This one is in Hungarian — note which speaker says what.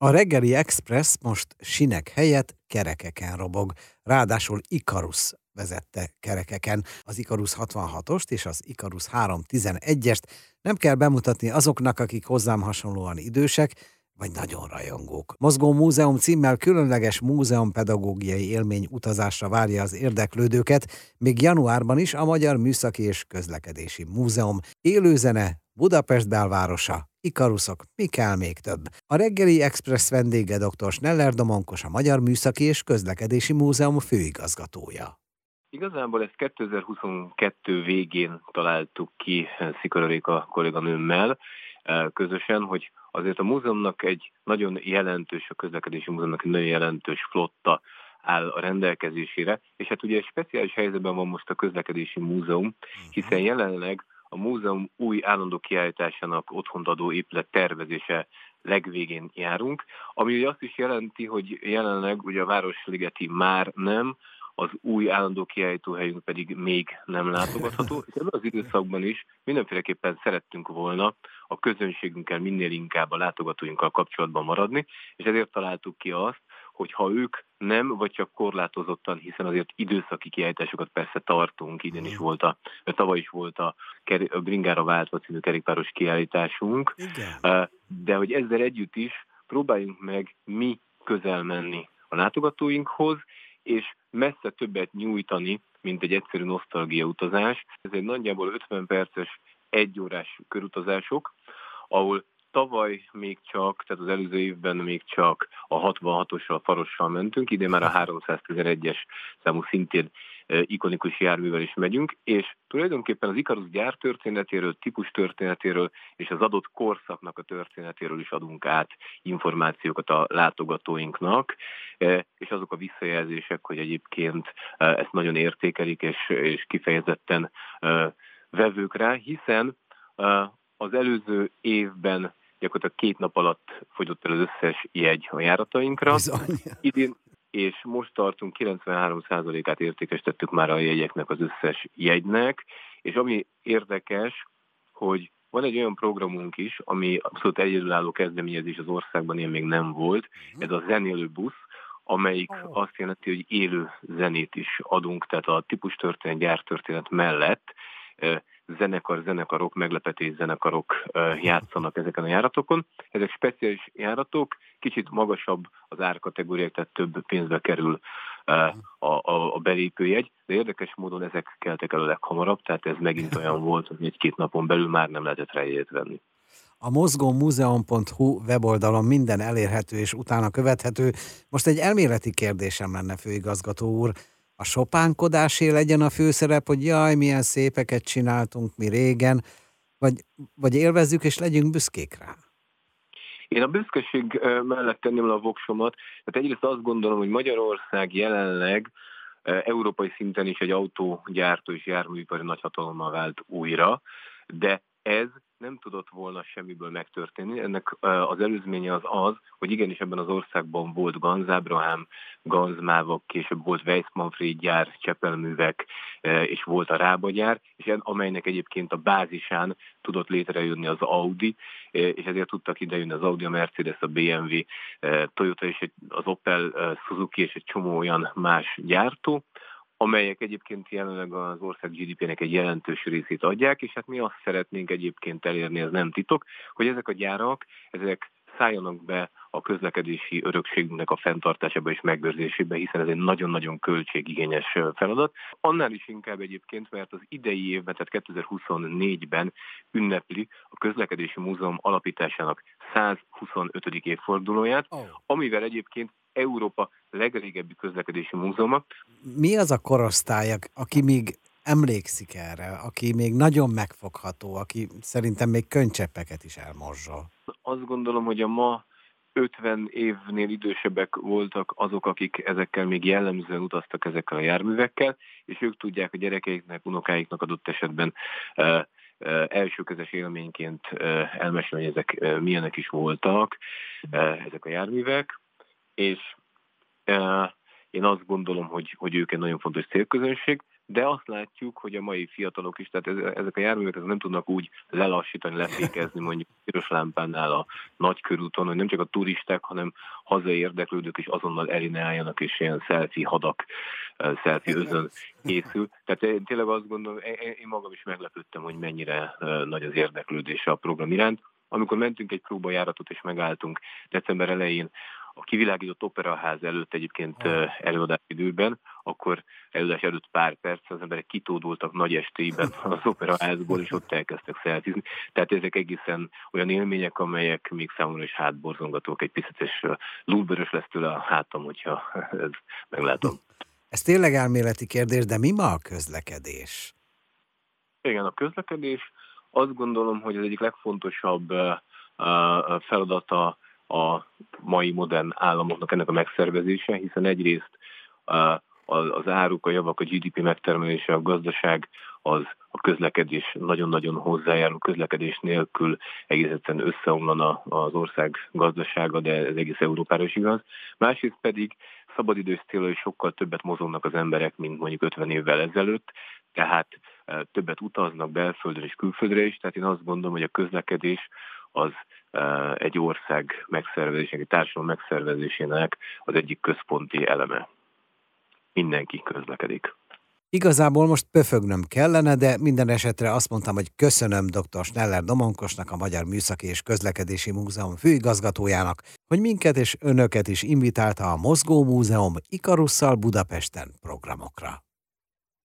Speaker 1: A reggeli express most sinek helyett kerekeken robog, ráadásul Ikarus vezette kerekeken. Az Ikarus 66-ost és az Ikarus 311-est nem kell bemutatni azoknak, akik hozzám hasonlóan idősek, vagy nagyon rajongók. Mozgó Múzeum címmel különleges múzeumpedagógiai élmény utazásra várja az érdeklődőket, még januárban is a Magyar Műszaki és Közlekedési Múzeum élőzene Budapest belvárosa, Ikaruszok, mi kell még több. A reggeli Express vendége dr. Sneller Domonkos, a Magyar Műszaki és Közlekedési Múzeum főigazgatója.
Speaker 2: Igazából ezt 2022 végén találtuk ki Szikararéka kolléganőmmel eh, közösen, hogy azért a múzeumnak egy nagyon jelentős, a közlekedési múzeumnak egy nagyon jelentős flotta áll a rendelkezésére, és hát ugye egy speciális helyzetben van most a közlekedési múzeum, mhm. hiszen jelenleg a múzeum új állandó kiállításának otthont adó épület tervezése legvégén járunk, ami ugye azt is jelenti, hogy jelenleg ugye a Városligeti már nem, az új állandó kiállítóhelyünk pedig még nem látogatható. És ebben az időszakban is mindenféleképpen szerettünk volna a közönségünkkel minél inkább a látogatóinkkal kapcsolatban maradni, és ezért találtuk ki azt, hogy ha ők nem, vagy csak korlátozottan, hiszen azért időszaki kiállításokat persze tartunk, idén is volt a, tavaly is volt a, a Bringára váltva című kerékpáros kiállításunk, Igen. de hogy ezzel együtt is próbáljunk meg mi közel menni a látogatóinkhoz, és messze többet nyújtani, mint egy egyszerű nosztalgia utazás. Ez egy nagyjából 50 perces, egyórás körutazások, ahol tavaly még csak, tehát az előző évben még csak a 66-ossal, farossal mentünk, idén már a 311-es számú szintén ikonikus járművel is megyünk, és tulajdonképpen az Ikarus gyár történetéről, típus történetéről és az adott korszaknak a történetéről is adunk át információkat a látogatóinknak, és azok a visszajelzések, hogy egyébként ezt nagyon értékelik, és, és kifejezetten vevők rá, hiszen az előző évben gyakorlatilag két nap alatt fogyott el az összes jegy a járatainkra. Bizony. Idén, és most tartunk 93%-át értékesítettük már a jegyeknek az összes jegynek, és ami érdekes, hogy van egy olyan programunk is, ami abszolút egyedülálló kezdeményezés az országban, ilyen még nem volt, mhm. ez a zenélő busz, amelyik oh. azt jelenti, hogy élő zenét is adunk, tehát a típus történet, gyártörténet mellett zenekar, zenekarok, meglepetés zenekarok játszanak ezeken a járatokon. Ezek speciális járatok, kicsit magasabb az árkategóriák, tehát több pénzbe kerül a, a, a belépőjegy, de érdekes módon ezek keltek el a leghamarabb, tehát ez megint olyan volt, hogy egy-két napon belül már nem lehetett rá venni.
Speaker 1: A mozgómuzeum.hu weboldalon minden elérhető és utána követhető. Most egy elméleti kérdésem lenne, főigazgató úr a sopánkodásé legyen a főszerep, hogy jaj, milyen szépeket csináltunk mi régen, vagy, vagy élvezzük és legyünk büszkék rá?
Speaker 2: Én a büszkeség mellett tenném le a voksomat, tehát egyrészt azt gondolom, hogy Magyarország jelenleg európai szinten is egy autógyártó és járműipari nagyhatalommal vált újra, de ez nem tudott volna semmiből megtörténni. Ennek az előzménye az az, hogy igenis ebben az országban volt Ganz Abraham, Ganz Mávok, később volt Weiss Manfred gyár, Csepelművek, és volt a Rába gyár, és amelynek egyébként a bázisán tudott létrejönni az Audi, és ezért tudtak idejönni az Audi, a Mercedes, a BMW, Toyota és az Opel, Suzuki és egy csomó olyan más gyártó, amelyek egyébként jelenleg az ország GDP-nek egy jelentős részét adják, és hát mi azt szeretnénk egyébként elérni, ez nem titok, hogy ezek a gyárak, ezek szálljanak be a közlekedési örökségünknek a fenntartásába és megőrzésébe, hiszen ez egy nagyon-nagyon költségigényes feladat. Annál is inkább egyébként, mert az idei évben, tehát 2024-ben ünnepli a Közlekedési Múzeum alapításának 125. évfordulóját, oh. amivel egyébként Európa legrégebbi közlekedési múzeuma.
Speaker 1: Mi az a korosztály, aki még emlékszik erre, aki még nagyon megfogható, aki szerintem még könycseppeket is elmorzsol?
Speaker 2: Azt gondolom, hogy a ma 50 évnél idősebbek voltak azok, akik ezekkel még jellemzően utaztak ezekkel a járművekkel, és ők tudják a gyerekeiknek, unokáiknak adott esetben uh, elsőkezes élményként elmesélni, hogy ezek milyenek is voltak, ezek a járművek és én azt gondolom, hogy, hogy ők egy nagyon fontos célközönség, de azt látjuk, hogy a mai fiatalok is, tehát ezek a járművek nem tudnak úgy lelassítani, lefékezni mondjuk piros lámpánál a nagy körúton, hogy nem csak a turisták, hanem hazai érdeklődők is azonnal elineáljanak, és ilyen selfie hadak, selfie özön készül. Tehát én tényleg azt gondolom, én magam is meglepődtem, hogy mennyire nagy az érdeklődés a program iránt. Amikor mentünk egy próbajáratot és megálltunk december elején a kivilágított operaház előtt egyébként előadás időben, akkor előadás előtt pár perc az emberek kitódultak nagy estében az operaházból, és ott elkezdtek szelfizni. Tehát ezek egészen olyan élmények, amelyek még számomra is hátborzongatók, egy picit, és lúlbörös lesz tőle a hátam, hogyha ez meglátom.
Speaker 1: Ez tényleg elméleti kérdés, de mi ma a közlekedés?
Speaker 2: Igen, a közlekedés azt gondolom, hogy az egyik legfontosabb feladata a mai modern államoknak ennek a megszervezése, hiszen egyrészt az áruk, a javak, a GDP megtermelése, a gazdaság, az a közlekedés nagyon-nagyon hozzájárul, közlekedés nélkül egész összeomlana az ország gazdasága, de ez egész Európára is igaz. Másrészt pedig szabadidős célra is sokkal többet mozognak az emberek, mint mondjuk 50 évvel ezelőtt, tehát többet utaznak belföldre és külföldre is, tehát én azt gondolom, hogy a közlekedés az egy ország megszervezésének, egy társadalom megszervezésének az egyik központi eleme. Mindenki közlekedik.
Speaker 1: Igazából most pöfögnöm kellene, de minden esetre azt mondtam, hogy köszönöm dr. Sneller Domonkosnak, a Magyar Műszaki és Közlekedési Múzeum főigazgatójának, hogy minket és önöket is invitálta a Mozgó Múzeum Ikarusszal Budapesten programokra.